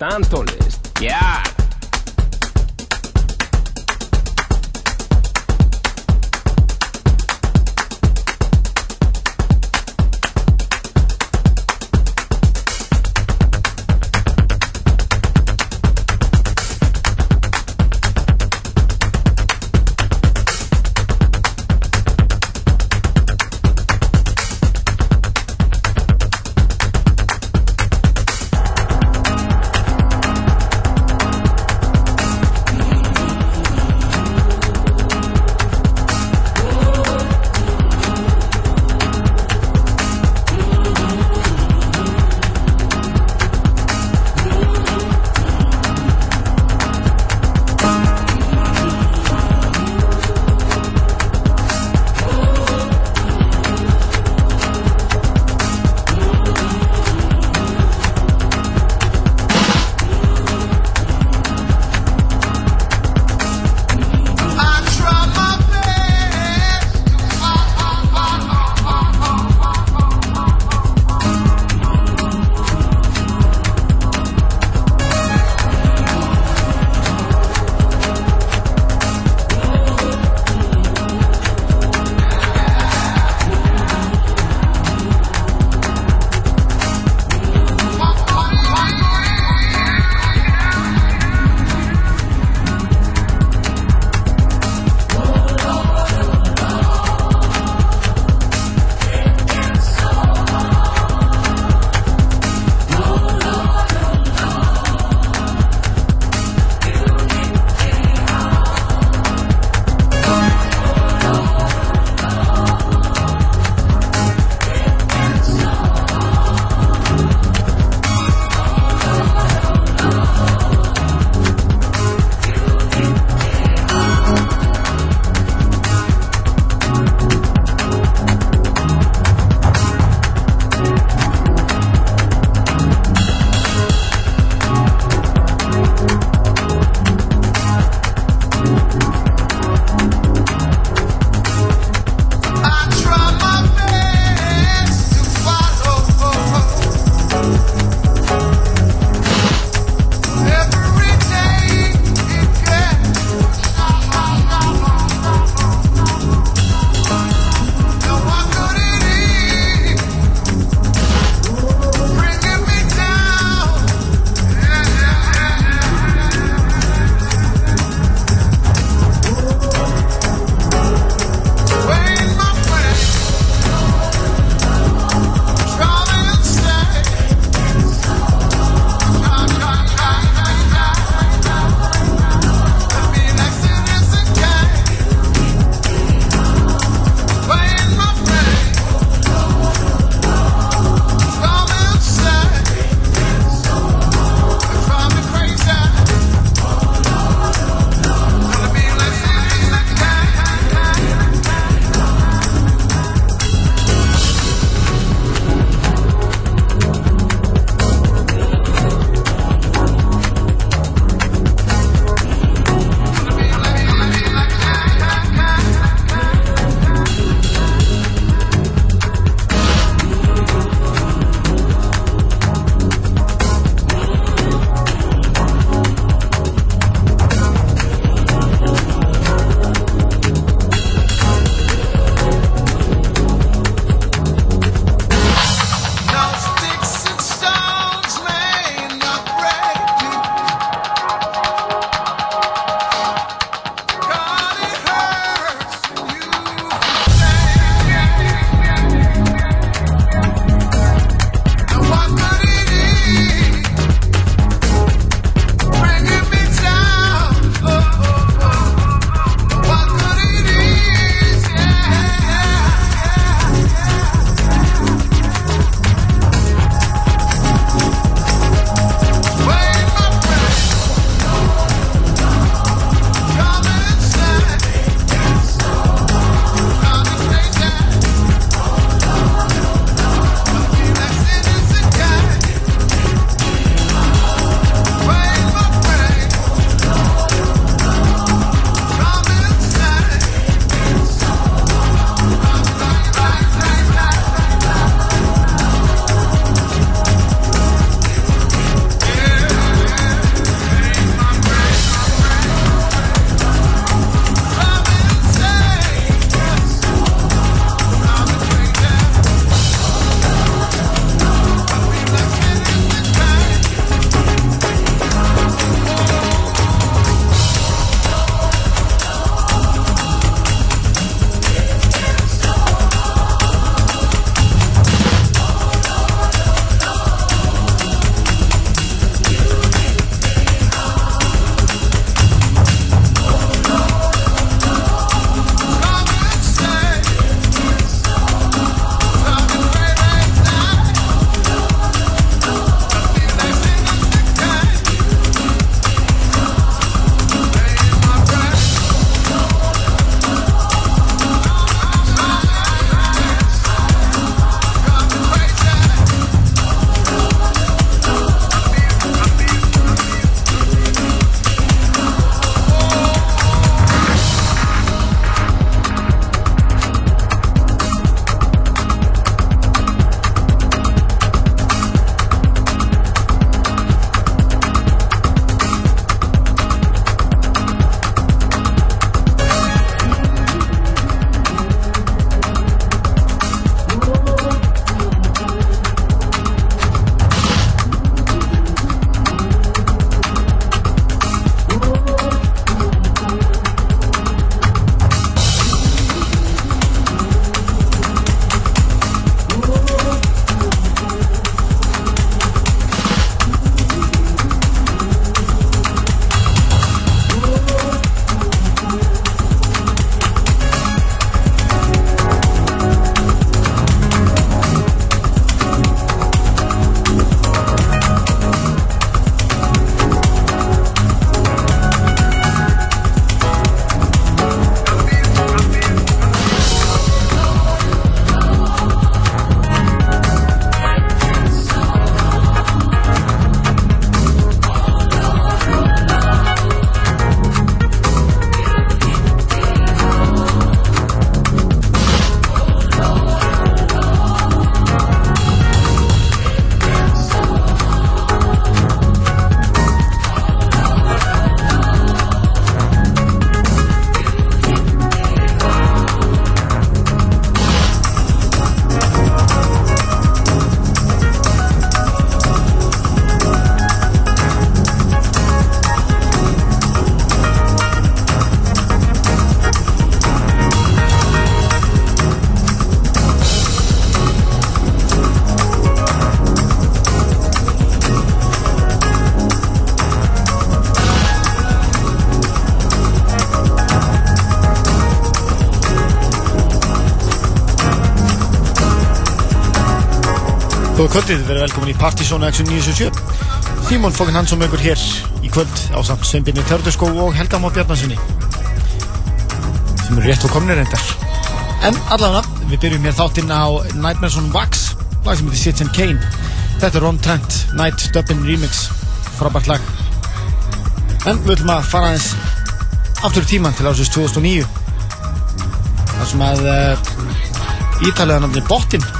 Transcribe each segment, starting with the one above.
Dantónlist, já Góða kvöldið, verið velkomin í Partizón Action 977 Símón Fókin Hansson ykkur hér í kvöld á samt Sveinbjörni Törðurskó og Helga Má Bjarnarssoni sem eru rétt og komnir reyndar. En allavega, við byrjum hér þáttinn á Nightmares on Wax lag sem heitir Citizen Kane. Þetta er Ron Trent, Night Dubbin Remix. Frábært lag. En við ætlum að fara aðeins aftur í tíman til ásins 2009 þar sem að uh, ítalega nafni Bottin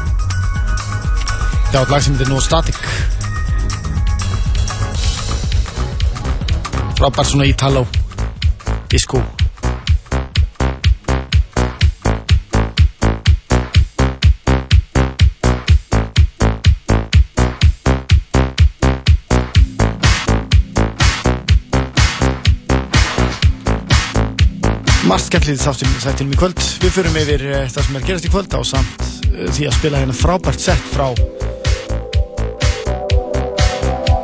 Já, et lag sem heitir No Static. Frábært svona Italo Disco. Margt skemmtilegt þáttum í kvöld. Við förum yfir uh, það sem er gerast í kvöld á samt uh, því að spila hérna frábært sett frá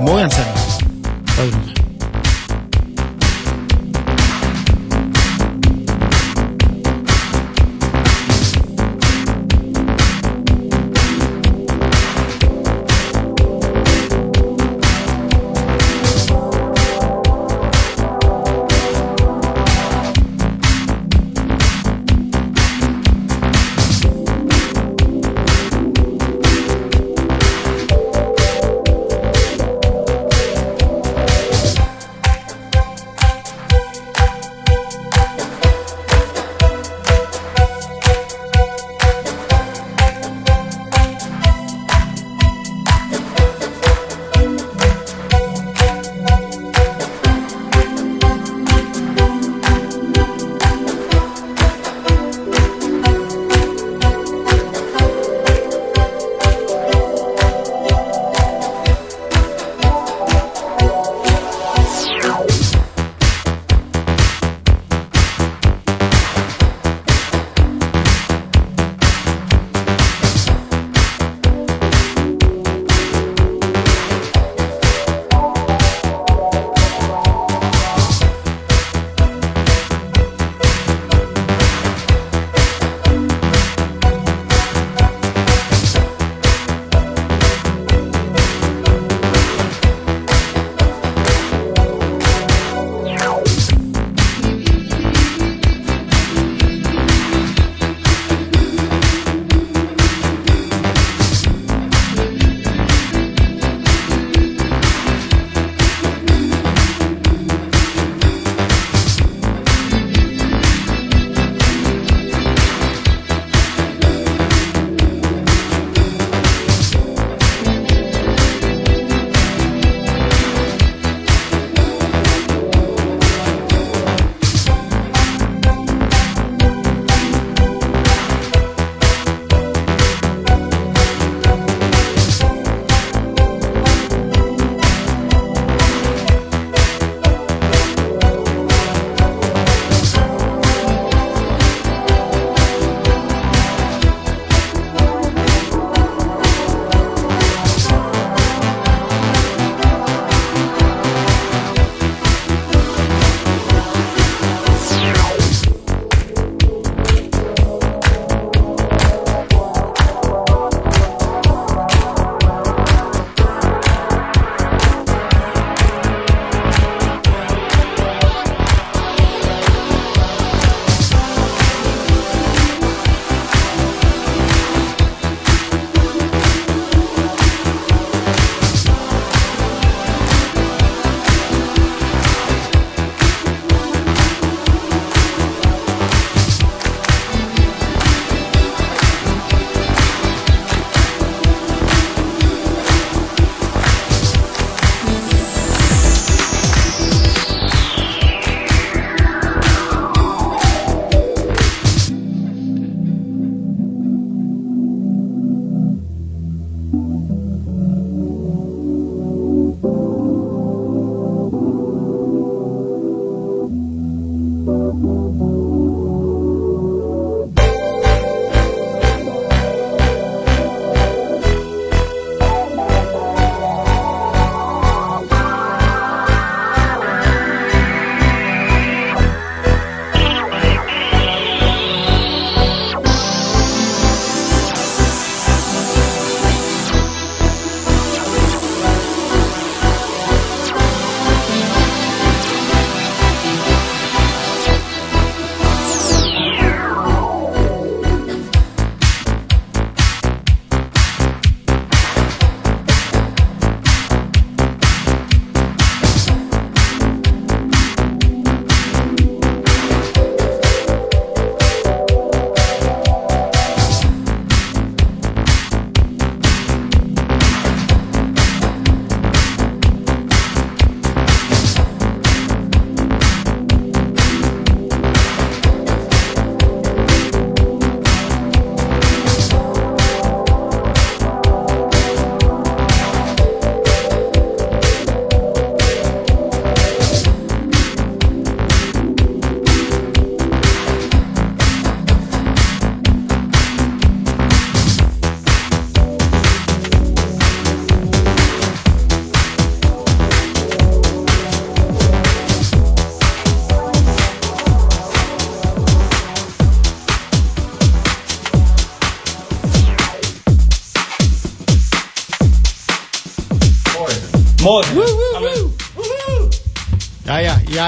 Mójanse.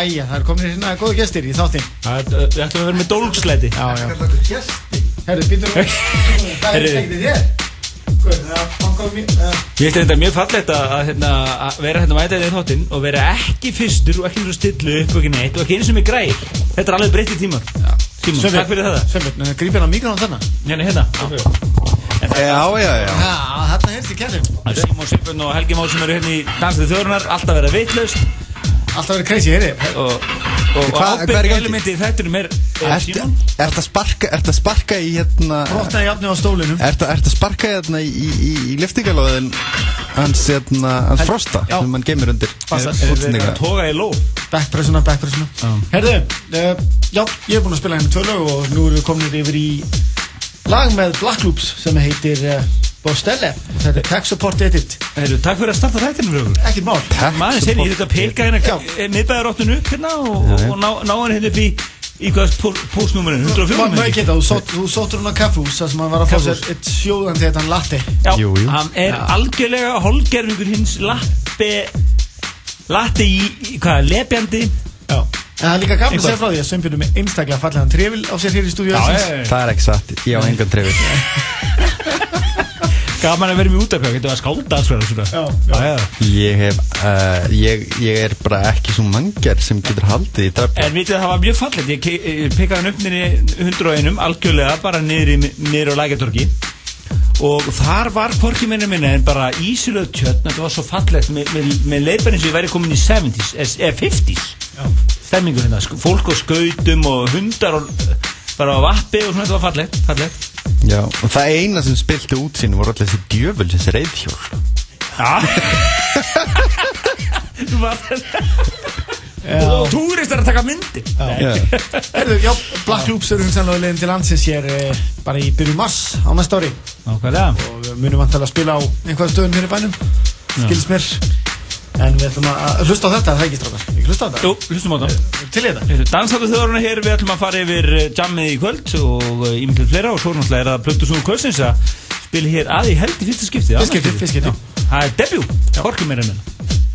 Jæja, það er komin hérna góða gestir í þáttinn. Það- Við ætlum að vera með dólgslæti. Já, já. Herru, Það er Heyrðu. ekki þér? Hvað, það fangar mér eh, Ég finnst þetta mjög fallegt að, að, hérna, að vera hérna mætað í þáttinn og vera ekki fyrstur og ekki og stillu upp og ekki neitt og ekki eins og mig græð Þetta er alveg breytt í tíma Tíma, takk fyrir það Sveinbjörn, grípir hann mikrofón þarna. Hérna, hérna. Já, já, já þarna heyrst í er Simon Sipun og Helgi Már sem eru hérna í Dansið þjóðrunar Alltaf vera vitlaust Alltaf verið crazy, heyri og, og, og er ábyrg elementi í þættinum er, er að sparka, ert að sparka í hérna Brotnaði jafni á stólinum Ertu ert að sparka hérna í, í, í liftingalóðin hans hérna hans frosta Já. sem hann geymir undir. Er toga í lóf Backpressuna, backpressuna. Herðu, uh, já, ég er búinn að spila hérna tvö lög og nú erum við komin yfir í lag með Black Loops sem heitir uh, Bostelle. Þetta er Tech Support Edit Heru, Takk fyrir að starta þættinu fyrir okkur Ekkert mál sér ég þetta peka hérna miðbæðaróttinu upp hérna og, og ná, ná hann hérna upp í í hvað postnúmerinu, 104 Má ég geta, þú sótt- þú sóttur hann á kaffhús þar sem hann var að fá sér eitt sjóðandi þetta hann latte. Já, Jú, jú. hann er algjörlega holgerfingur hins lappi latti í, í hvað, lepjandi. Já. En það er líka gaman að segja frá því að Sveinbjörnum er einstaklega fallegan trefil á sér hér í stúdíu Það er ekki satt, ég á engan trefil gaman að vera með útafjá, getur að skálda alls fyrir svona. Já, já, já. Ég hef, uh, ég, ég er bara ekki svo mangjar sem getur haldið í drafn En vitið það var mjög fallegt, ég, ég pekaði hann upp niður í 101 algjörlega, bara niður, í, niður á lækjartorki og þar var hvorki minni minni en bara ísilöð tjötn, þetta var svo fallegt með, með, með leifar eins og ég væri komin í 70s eða 50s stemmingur hérna, sk- fólk á skautum og hundar og bara á vappi og svona, þetta var fallegt, fallegt Já, og það eina sem spilti út sín voru allir þessi djöfulsins reyðhjól Já. Og túristar að taka myndir. Já. Herðu, já, Black Loops eru hugsanlega leiðin til landsins hér eh, bara í byrju mars á næsta ári. Nákvæmlega. Og við munum vantilega að spila á einhverja stöðum hér í bænum. Skilst mér en við ætlum að hlusta á þetta, það er ekki strákar? Ekki hlusta á þetta, Jú, hlustum á það til í þetta. Dansáttu þjóðurinn hér, við ætlum að fara yfir eh, jammið í kvöld og ímyndið fleira og svo náttúrulega er það plöttu svo kvöldsins að spila hér að í held í fyrsta skipti Fyrsta skipti, fyrsta skipti. Það er debut, hvorki meira en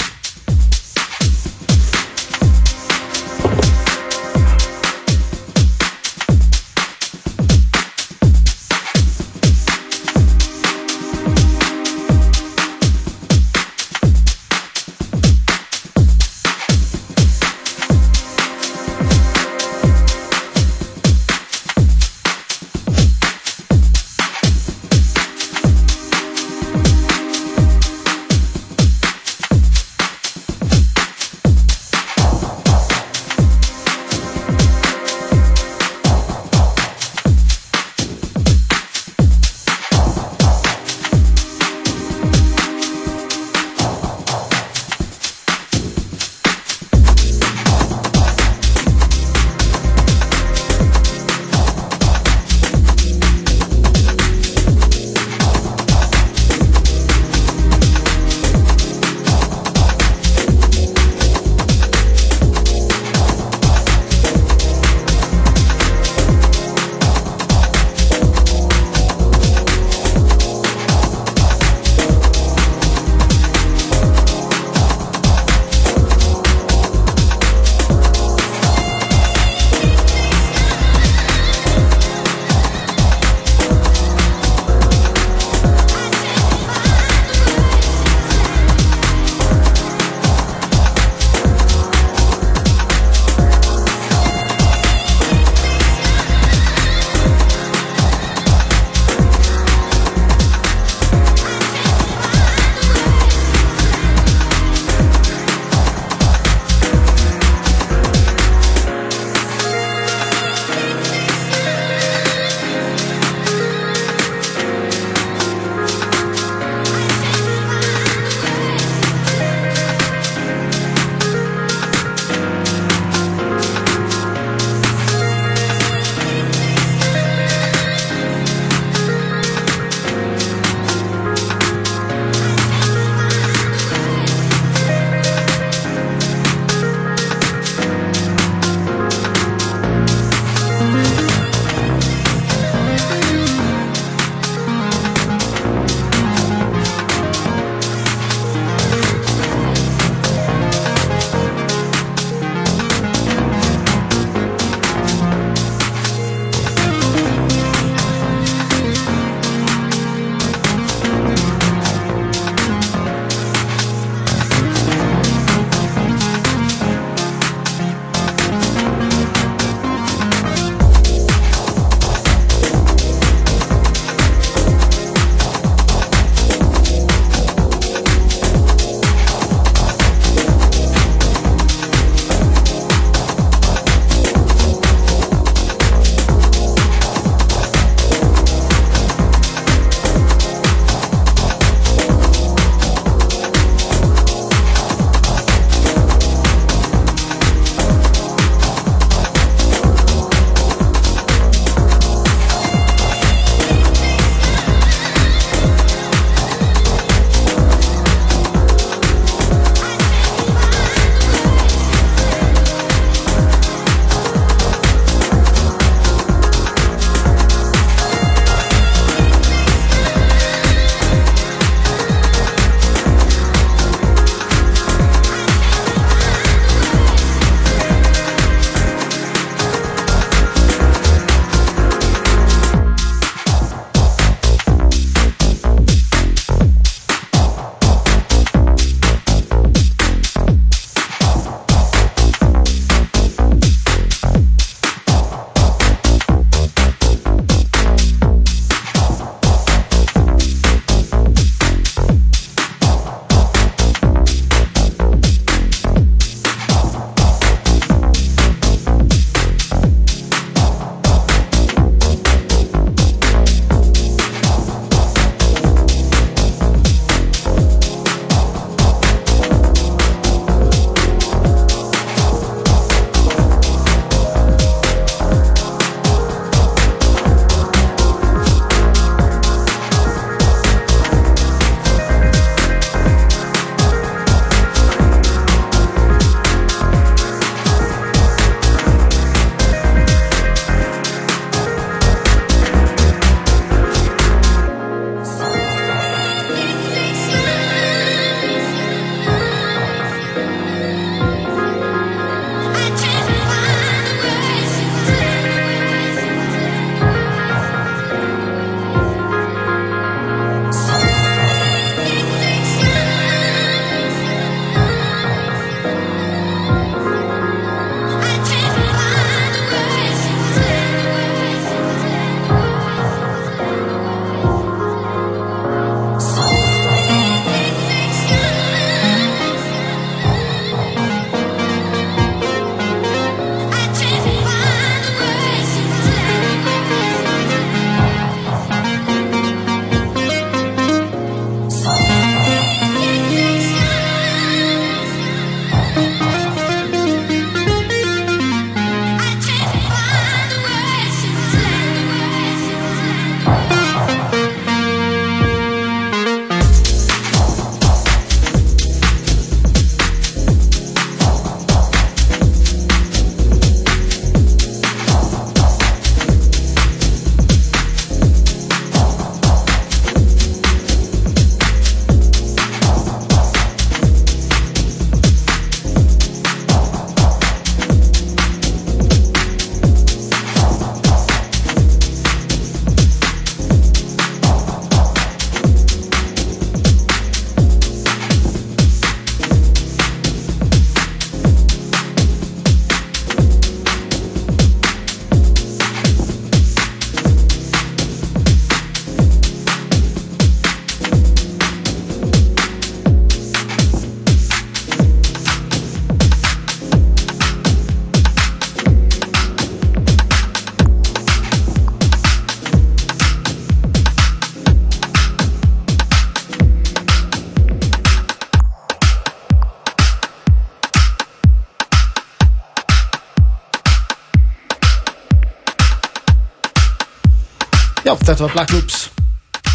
Já, þetta var Black Loops.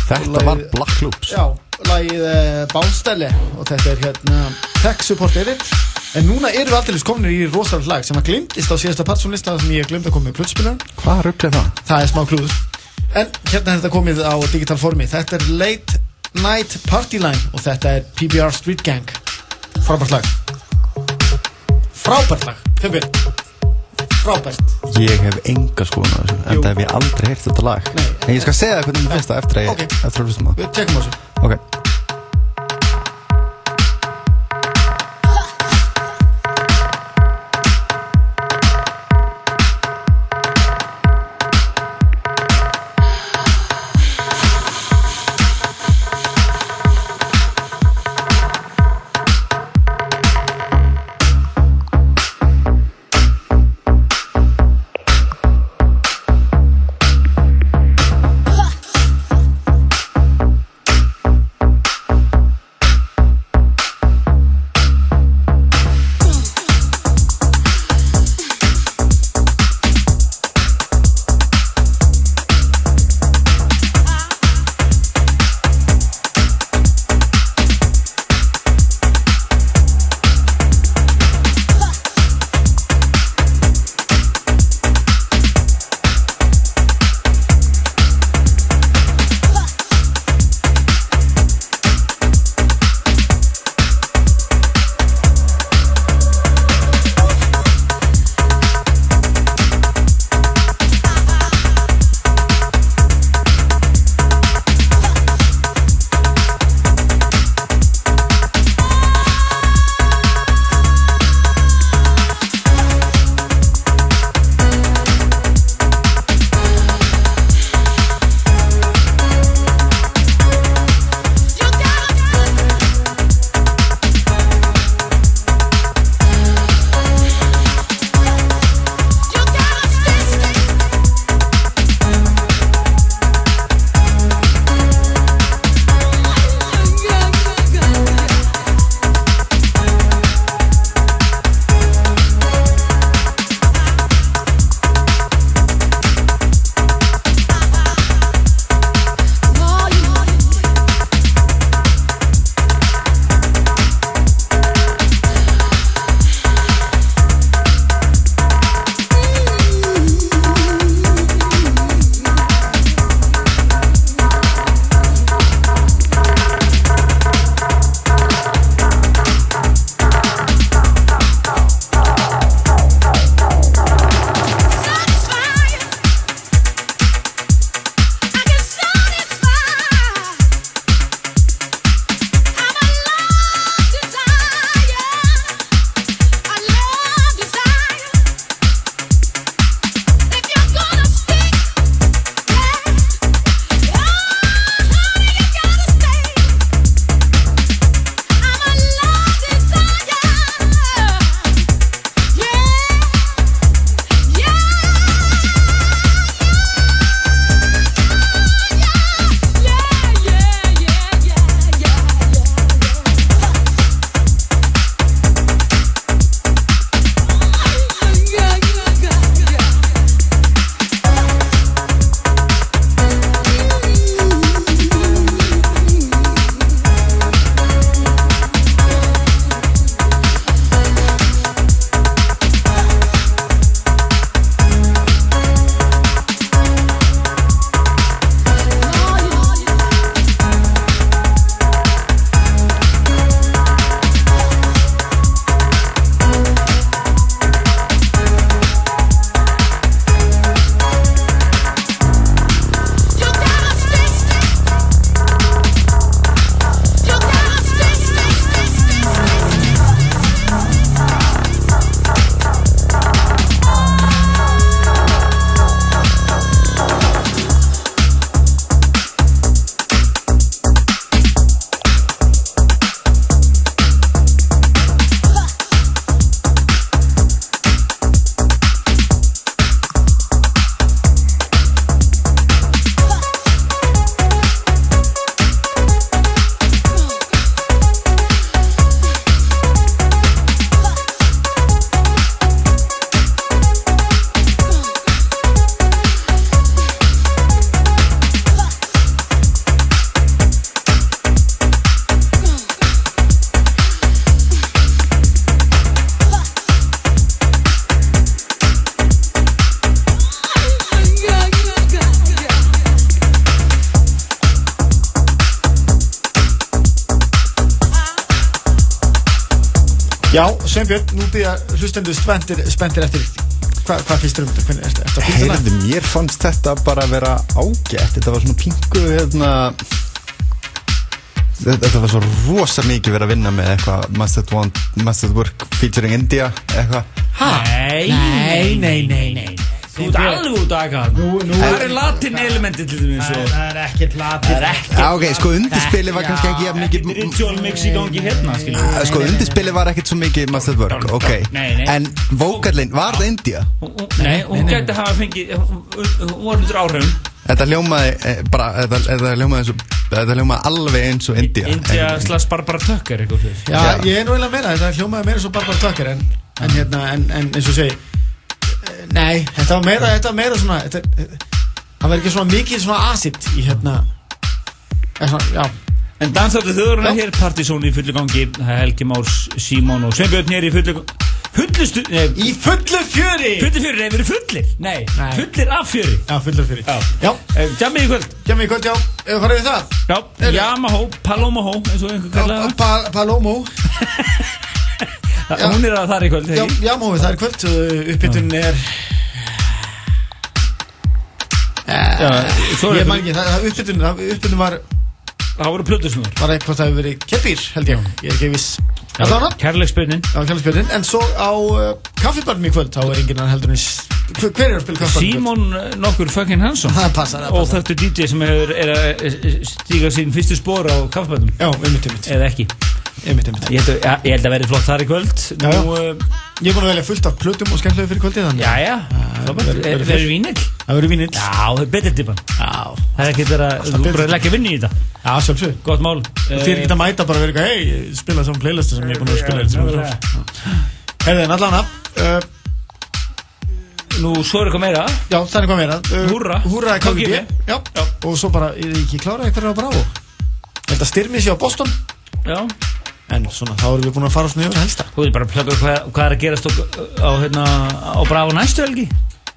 Þetta var Black Loops. Já, lagið uh, Bánstæli og þetta er hérna Tech Support Edit. En núna erum við aldrei kominir í rosalega lag sem að glimtist á síðasta partsónlista sem ég glimti að koma með plötspilar Hvað rugglir það? Það er smá klúður. En hérna er þetta komið á digital formi. Þetta er Late Night Party Line og þetta er PBR Street Gang. Frábært lag. Frábært lag. Fjömbjörn Frábært Ég hef enga skoðun á þessu En það hef ég aldrei heyrt þetta lag. Nei. En ég skal segja það hvernig mér finnst það eftir að ég Ok. Eftir að hlustum á Við tekum á þessu. Það Ok Já, Sveinbjörn, nú byrja hlustendur spenntir, spenntir eftir Hva, Hvað finnst þér um þetta? Er? Heyrðu, mér fannst þetta bara að vera ágætt. Þetta var svona pingu hérna Þetta var svo rosa mikið verið að vinna með eitthvað Must at, want, must at Work featuring India eitthvað. Nei, nei, nei, nei, nei Þú ert alveg út að nú- Það er latin elementi til dæmis og Það er ekkert latið Það er ekki Já, ok, sko undirspili var kannski ekki jafn mikið Ritual mix í gangi hérna, Uh, Sko undirspili var ekkert svo mikið Must at Work, ok. En vókallinn, var það India? Nei, hún gæti hafa fengið Hún var undir áhrifum. Þetta hljómaði eh, bara, þetta, þetta hljómaði eins og Þetta hljómaði alveg eins og India. India slags Barbara Tucker. Já, Já. ég er nú eiginlega meira, þetta hljómaði meira svo Barbara Tucker en, en hérna, en, en eins og segi Nei, þetta var meira, þetta var meira svona þetta, Það var ekki svona mikið svona acid í hérna eða svona, Já, En dansáttu þjóðurinn Já. hér Partizón í fullu gangi Það er Helgi Márs, Símón og Sveinbjörn hér í fullu Fullustu í fullu fjöri! Fullu fjöri, nei, við erum fullir. Nei, Nei. fullir af fjöri. Já, fullu fjöri. Já. Já, Eh, Jammið í kvöld. Kemur í kvöld, já, ef við farið við það? Já, Heyrðu. Yamaha, Paloma eins og einhver kallaði Pa- Pa- Palomo. Það Hún er að þar í kvöld, Já, hegi já, móið, það er kvöld. Uppbytun er Ég er man ekki, það, uppbytun var, Það voru plötusnúður var eitthvað það hefur verið keppir, held ég. Ég er ekki viss. Á kjálfspjörnin En svo á uh, kaffibarnum í kvöld Þá er enginn annar heldur en s- Hver er að spila kaffibarnum? Símon eh, nokkur fucking Hansson Það passar, Og passar. þöttu DJ sem er að stíga sín fyrstu spór á kaffabætum Já, einmitt, einmitt, Eða ekki einmitt, einmitt. Ég held að, ég held að verði flott þar í kvöld. Já, já. Nú, uh, Ég er búin að velja fullt af plötum og skemmtilegu fyrir kvöldið þannig já, já. Frábært. verður- verður Verður vínill. Það verður vínill. Já, það er betur tippan Já, Það er ekki þeirra, þú betur. bara að leggja vinni í þetta. Já sjálfsög Gott mál. Þið er ekki að mæta bara að vera eitthvað Hei, spila saman playlistu sem ég er búin að spila Já, hérna Herðið, en allan uh, Nú, svo er eitthvað meira. Já, það er eitthvað meira. Uh, Húrra. Húrra er KGB KGB. Já. Já. Og svo bara, er þið ekki klára eitthvað á Bravo? Ég held að styrmi sér á Boston. Já En svona, þá erum við búin að fara svona yfir helsta Þú veit bara að plaka hvað, hvað er að gerast á, á, hérna, á Bravo næstu helgi?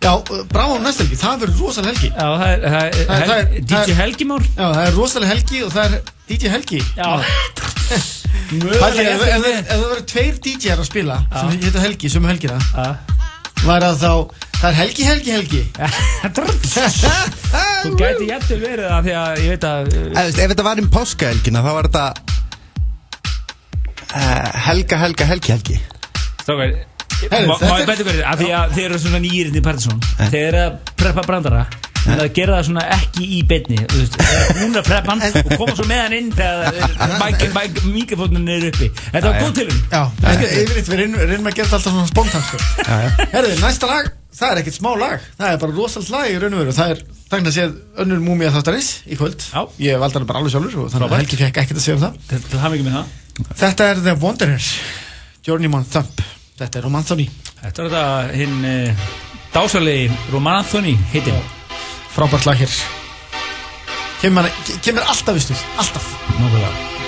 Já, Bravo næsta helgi, það verður rosalega helgi. Já, það er, það er, Það er- er- DJ er- Helgi Már Já, það er rosalega helgi og það er DJ Helgi. Já. Mögulega ef, ef, ef, það verður tveir DJ-ar að spila sem heita Helgi, sem helgina Já. var að þá, það er Helgi, Helgi, Helgi. Þú gæti jættul verið það því að ég veit að Ef þetta var um páskahelgina þá var þetta Helga, Helga, Helgi, Helgi. Strákar Má er- ég betur verið að því að þeir eru svona nýrinn í Partiðsson Þeir eru að preppa brandara. En að gera það svona ekki í beinni Þú veist, þeir eru að preppa hann og koma svo með hann inn Þegar mikrofónin er uppi. Þetta var góð til hún yfirleitt við reynum, að gera þetta alltaf svona spontant sko. Herðu, næsta lag, það er ekkert smá lag. Það er bara rosalega lag í raun og veru. Það er þannig að séð önnur múmía þáttarins í kvöld. Já. Ég valdi hana bara alveg sjálfur og þannig að. Helgi fekk ekkert að segja um það. Til hafa ekki með það Þetta er The Wanderer Journeyman Thump. Þetta er Roman Anthony. Þetta er þetta hinn uh, dásalegi Roman Anthony hittin Frábært lag hér. Kemur, kemur alltaf í stuð, alltaf. Nákvæmlega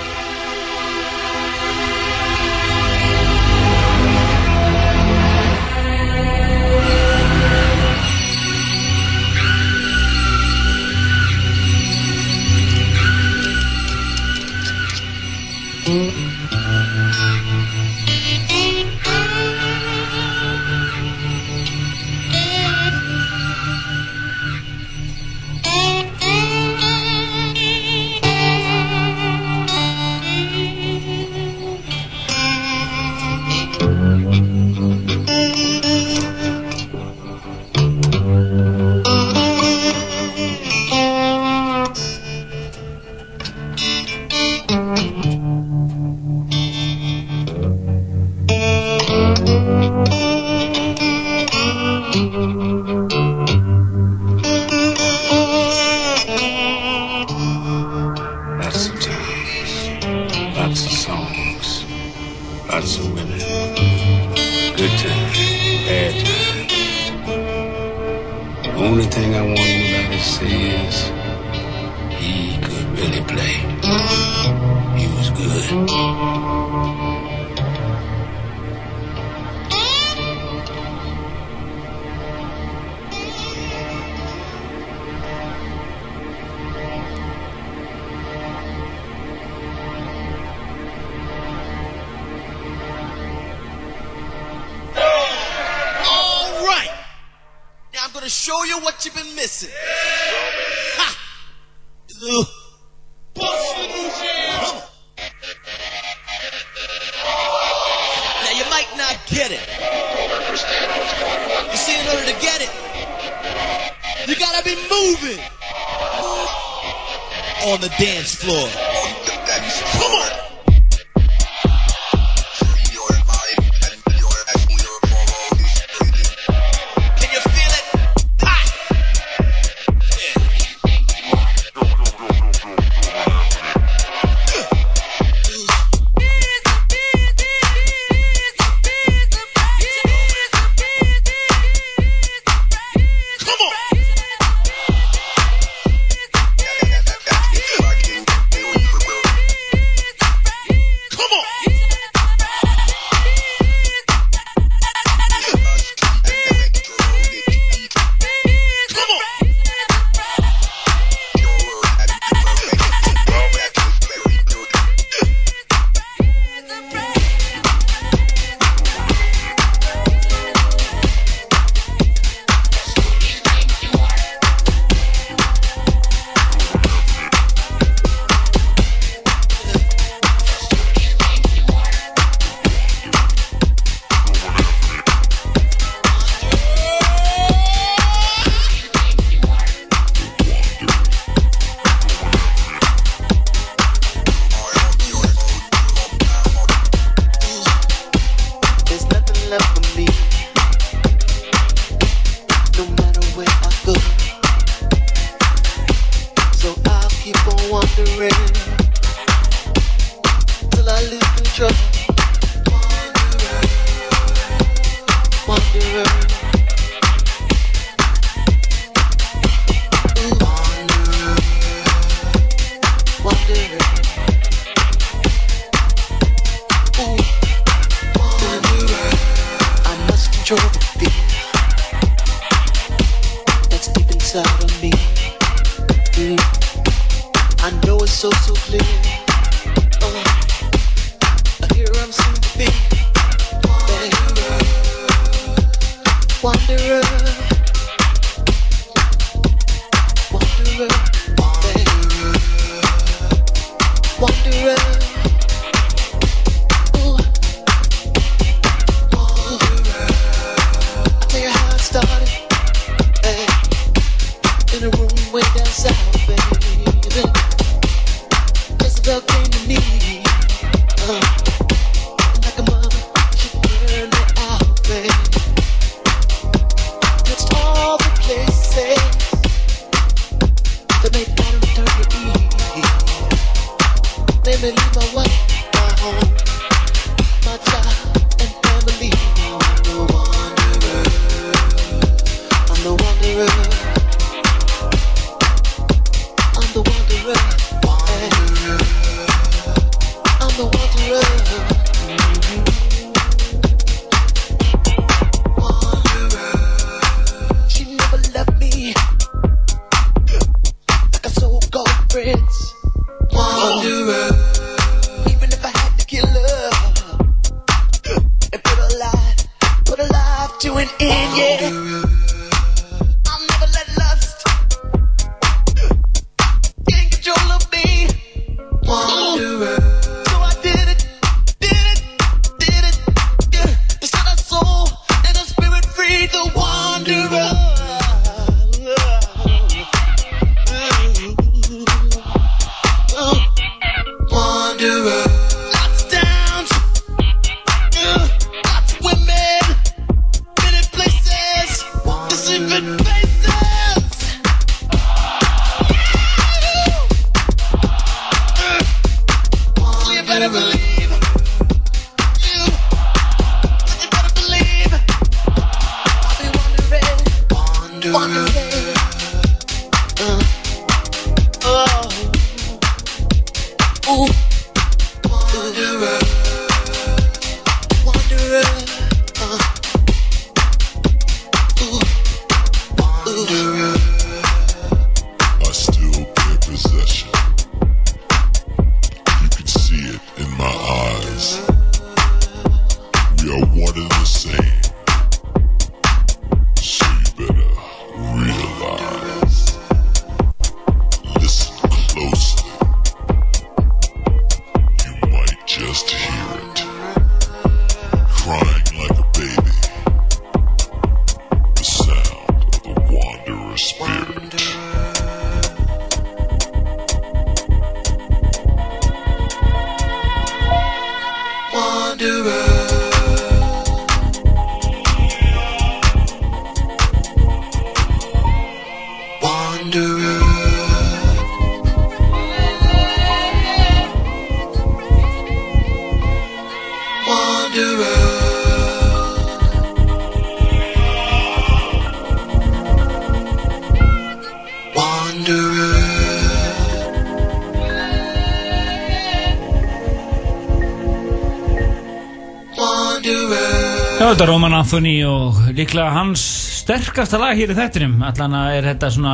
Anthony og líklega hans sterkasta lag hér í þettinum allan að er þetta svona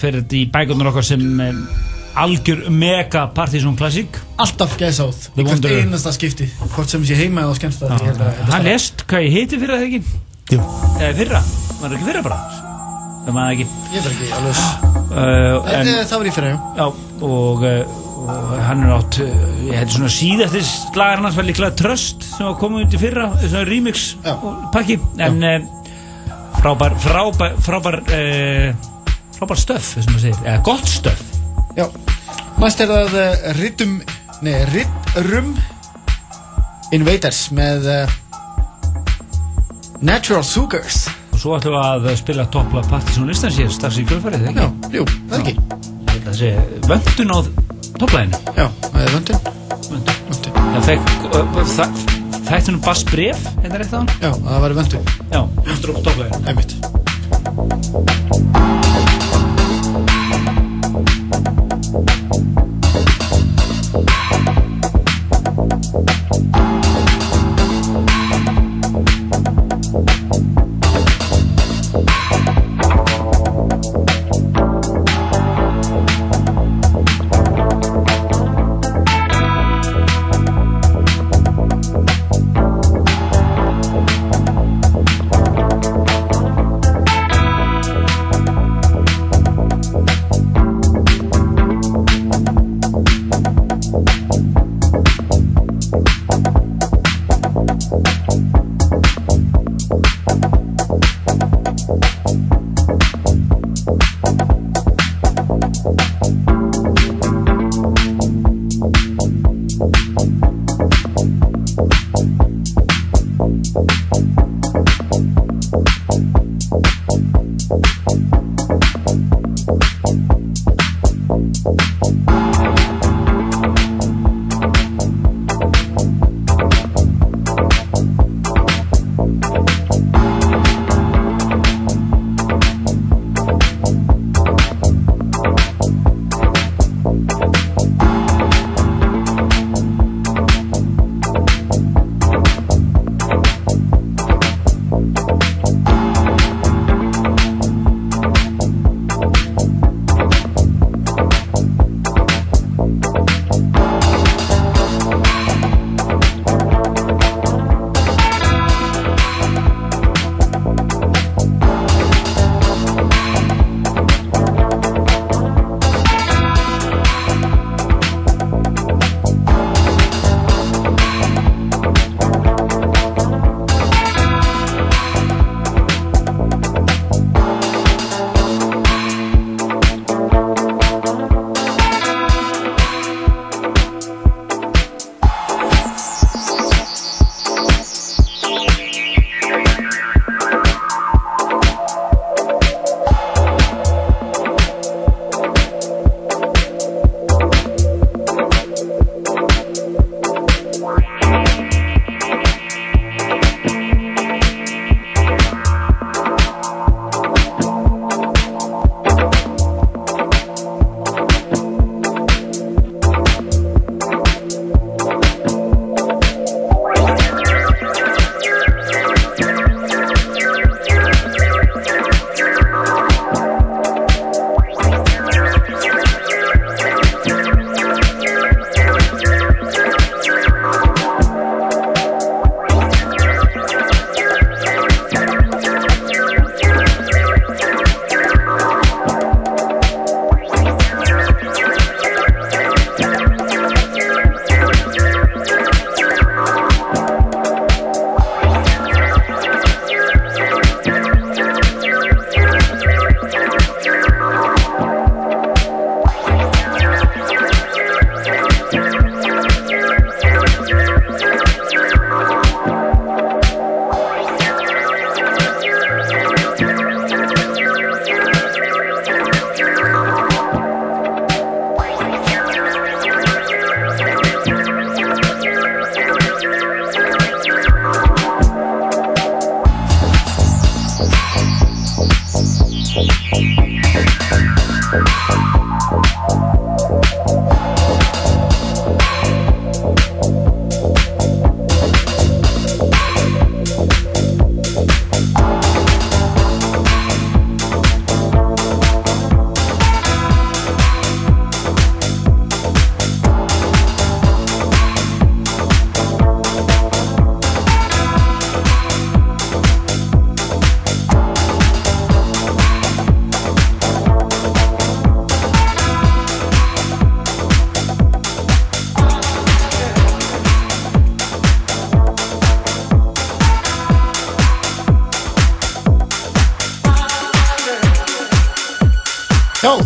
fyrir þetta í bækunar okkar sem algjör mega partysón klassík Alltaf gæsáð hvert einasta skipti. Hvort sem sé heima eða á skemmst það hann lest hvað ég heiti fyrir það ekki? Jú. eða fyrra, var það ekki fyrra bara? Það maður ekki. Ég þarf ekki alveg uh, En en, eh, það var í fyrra, já. Já, og, uh, og hann er átt uh, ég held svona síðast lagar hans var líklega Tröst sem var komið undir fyrra svona remix Já. pakki. En uh, frábær frábær frábær, uh, frábær stöf sem maður segir, eða gott stöf Já. Næst er það uh, Rhythm Nei, Rhythm Invaders með uh, Natural Sugars. Og svo ætlum við að spila toppla Partizón Listans hér strax í kjölfarið, Já, ekki? jú, það ekki. Það sé vöndun á topplæðinu Já, það er vöndin Vöndin Þættunum Bass Bref, er það rétt á hann? Já, það var vöndin Já, vöndin og topplæðinu Æmitt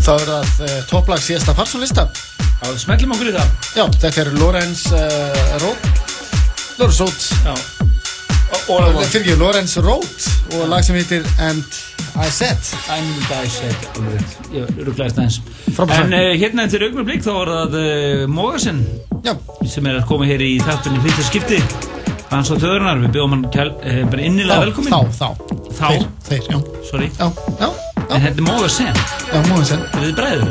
Þá er það uh, topplag síðasta farsónlista. Já, smellum okkur í það Já, þetta er Lorenz uh, Roth. Lorenz Roth. Já Og Nei, Fyrir ekki, Lorenz Roth og lag sem heitir And I Said. And I said. Ég rugglaðist aðeins. En uh, hérna eftir augnablik þá var það uh, Já, sem er að koma hér í þáttunni fyrsta skipti Hans og töðurnar, við bjóðum hann uh, innilega velkomin þá, þá. Þá, Þeir, þeir, já. sorry Já, já, já. En þetta er Mógasen, Já, múið sen. er þið bræður?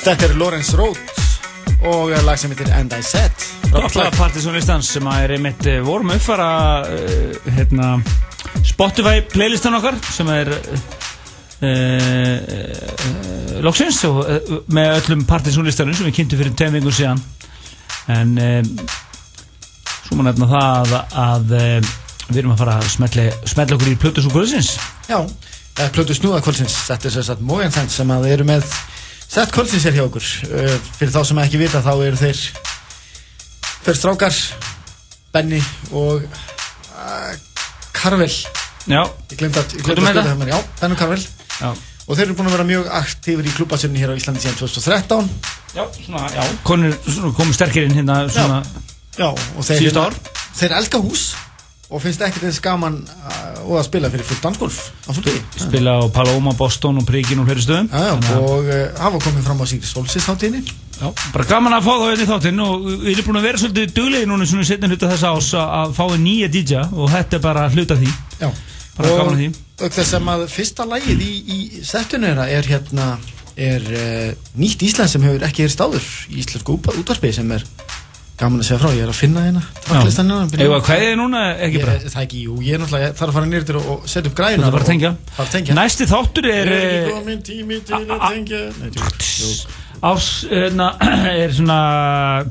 Þetta er Lawrence Rhodes og lag sem heitir And I Said. Alla partysónlistans sem að er einmitt eh, vorum að uppfara uh, hérna, Spotify playlistan okkar sem er uh, uh, loksins og, með öllum partysónlistanum sem við kynntum fyrir tveim vingur síðan. En svo má nefna það að, að við erum að fara að smetla, okkur í plötus og kvöldsins. Já, er plötu snúða kvöldsins. Þetta er sem sagt Mogenþend sem að eru með sett kvöldsins er hjá okkur. Uh, Fyrir þá sem ekki vita þá eru þeir Þeir strákar Benny og uh, Karvel. Já, Ég glemt að, Já, Benny og Karvel. Já, Og þeir eru búin að vera mjög aktífur í klúbasörni hér á Íslandi síðan 2013 já, svona, já. Konur svona, komið sterkir inn hérna svona, Já, og þeir, Síðustu ár. þeir elska hús og finnst ekkert eins gaman uh, og að spila fyrir fullt dansgolf spila á Paloma, Boston og Prigin og fleiri stöðum. Já, já, og uh, hafa komið fram á síðan solsistáttíðinni Já, bara gaman að fá það inn í þáttinn og við erum búin að vera svolítið duglegið núna svona setna hluta þess ás að- fá nýja DJ og þetta er bara hluta því. Já, Bara gaman að því. auk þess að maður fyrsta lagið í, í settinu þeirra er hérna er uh, nýtt Ísland sem hefur ekki verið stáður í íslensku út- útvarpi sem er gaman að segja frá, ég er að finna hérna tracklistan hérna Eða hvað er núna ekki Ég, bara það er ekki, jú, ég er náttúrulega ég þarf að fara nýr til og, setja upp græna Þú þarf bara að tengja. Tengja Næsti þáttur er Er ekki eh, komin tími til að tengja ás hérna, er svona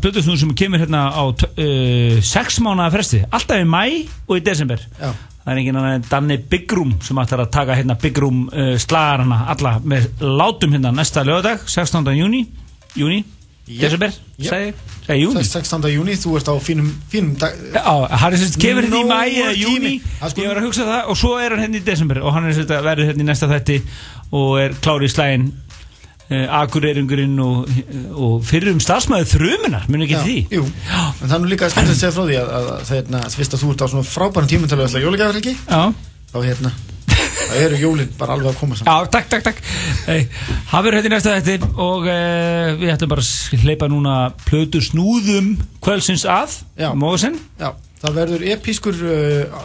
Plutusnúð sem kemur hérna á uh, sex mánuða fresti alltaf í mæ og í desember Já. það er enginn annar en Danni Bigrum sem ætlar að taka hérna Bigrum uh, slagarana alla með látum hérna næsta lögadag 16. júni júni. Desember, segi segi júni 16. júni, þú ert á fínum, fínum dag Já, hann er sérst kemur hérna í Nógur mæ eða júni, ég var að hugsa það og svo er hann hérna í desember og hann er sérst að verður hérna í næsta þætti og er klári í slægin uh, akureyringurinn og, og fyrir um starfsmæðu þrumunar, mun ekki Já, því? Jú, en það er nú líka skemmt að segja frá því að, að, að þeirna, fyrst að þú ert á svona frábæran tímum til að ætla jólagjafriki Já, þá hérna, það eru jólin bara alveg að koma saman. Já, takk, takk, takk. Verður hérna næsta þætti og uh, við ætlum bara að hleypa núna plötu snúðum kvölsins að Já. Móðsinn Já, það verður episkur uh,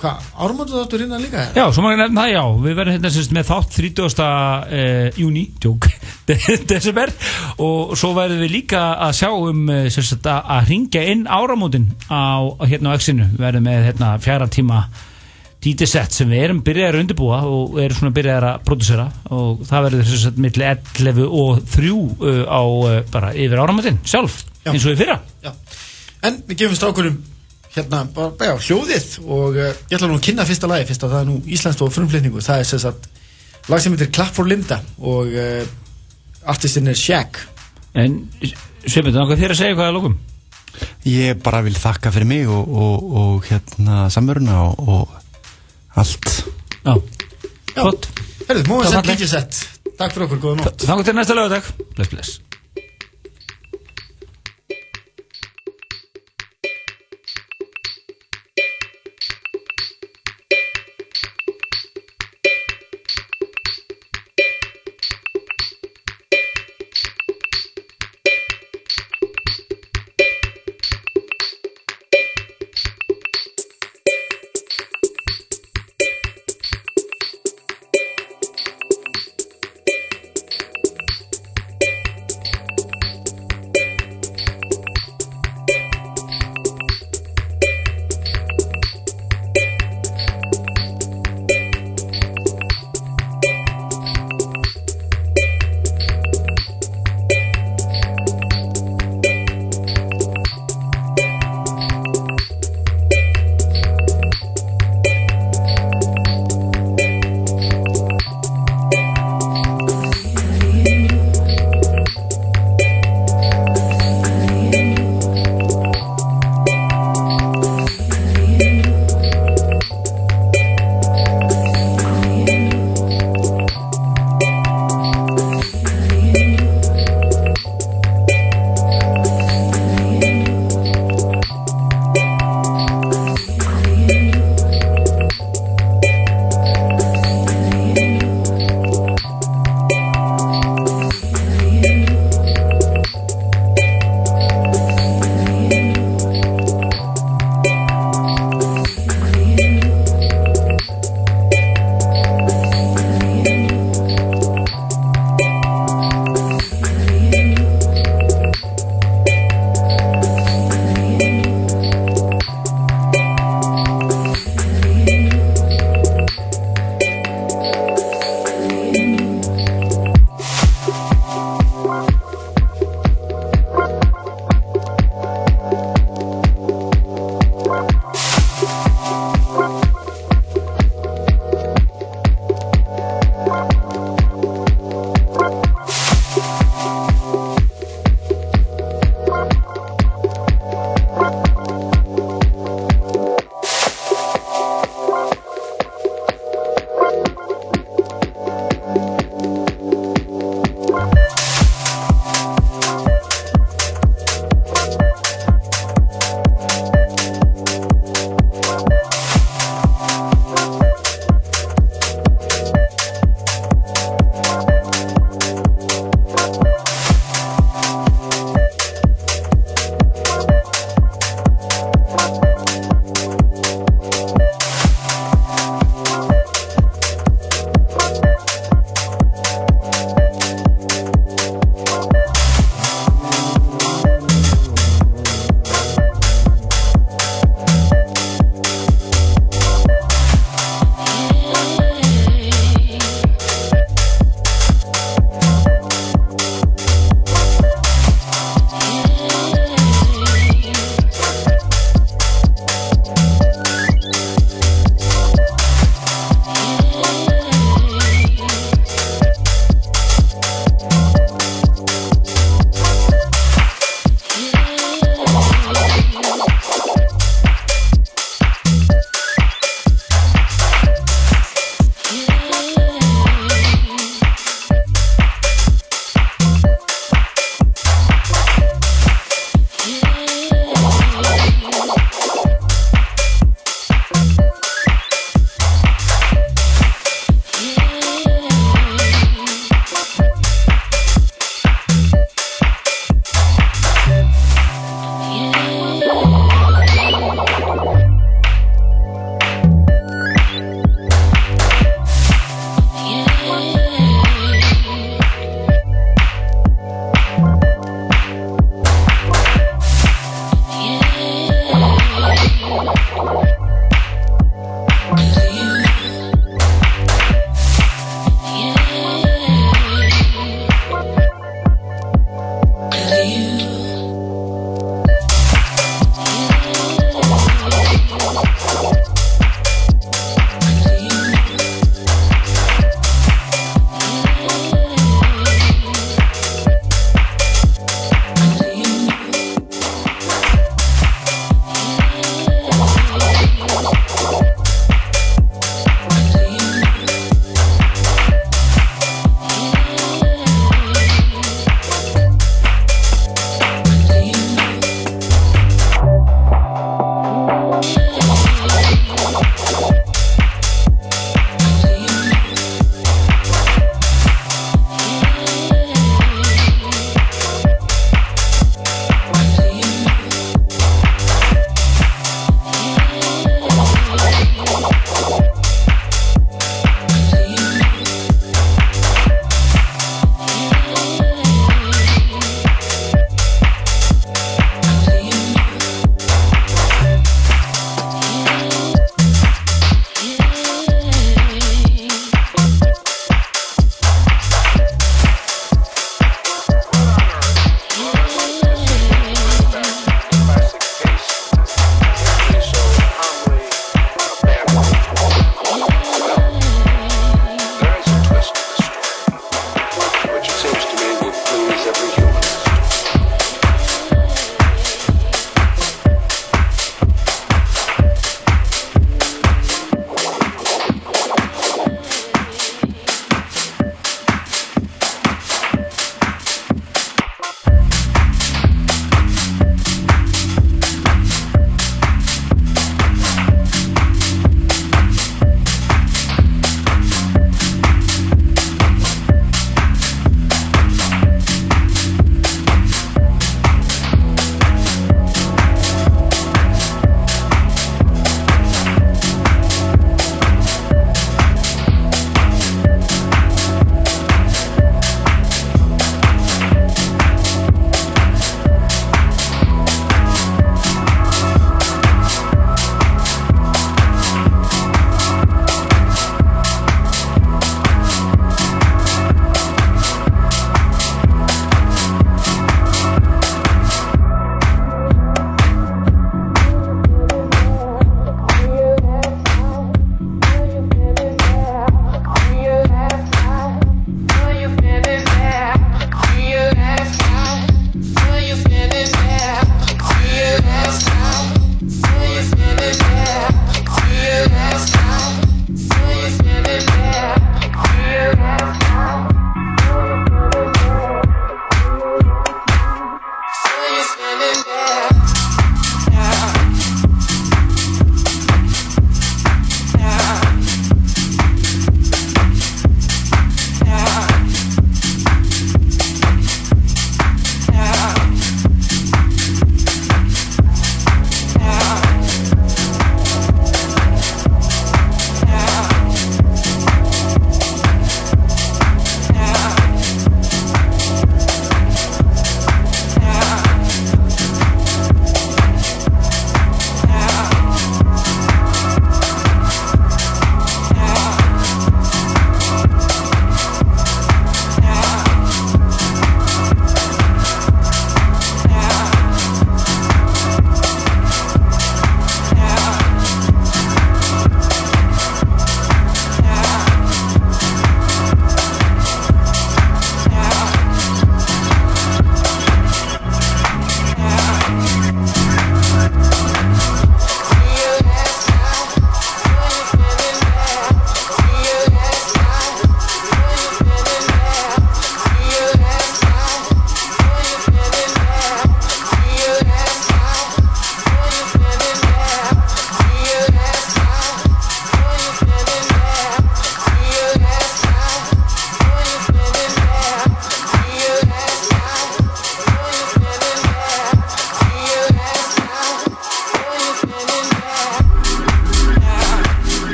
hvað, ármöndu þáttur innan líka Já, svo maður nefna það, já, við verðum hérna sérst með þátt 30. Uh, júni, tjók, desember. Og svo verðum við líka að sjá um eh, sérst að, ringja inn áramótin á, hérna á X-inu, við verðum með hérna fjara tíma DJ set sem við erum byrjaðar að undirbúa og erum svona byrjaðar að prodúsera og það verður sérst milli 11 og 3 uh, á uh, bara yfir áramótin sjálf, Já. eins og við fyrra Já. En við gefum strákurum hérna bara, já, hljóðið og uh, ég ætla nú að kynna fyrsta lagi fyrst að það er nú íslenskt og frumflutningu það er sem sagt lag sem heitir Clap for Linda og uh, artistinn er Shaq en Sveinbjörn, náttúrulega þér að segja hvað að lókum Ég bara vil þakka fyrir mig og, og, og hérna samveruna og, og allt. Já, Já. gott Herðu, móðum Það sett. Fallegt. DJ set Takk fyrir okkur, góða nótt. Þannig til næsta lögadag Bless, bless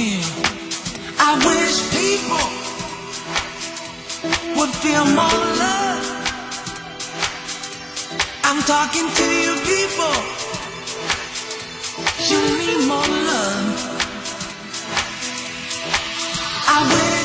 I wish people would feel more love. I'm talking to you, people. You need more love. I wish.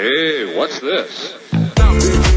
Hey, what's this?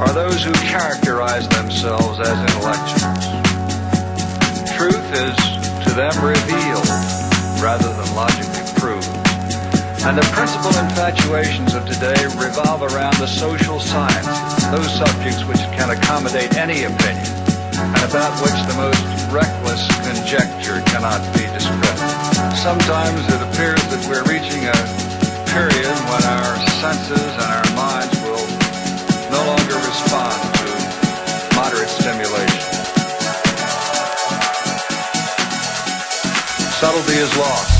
Are those who characterize themselves as intellectuals. Truth is to them revealed rather than logically proved. And the principal infatuations of today revolve around the social sciences, those subjects which can accommodate any opinion, and about which the most reckless conjecture cannot be discredited. Sometimes it appears that we're reaching a period when our senses and our no longer respond to moderate stimulation. Subtlety is lost.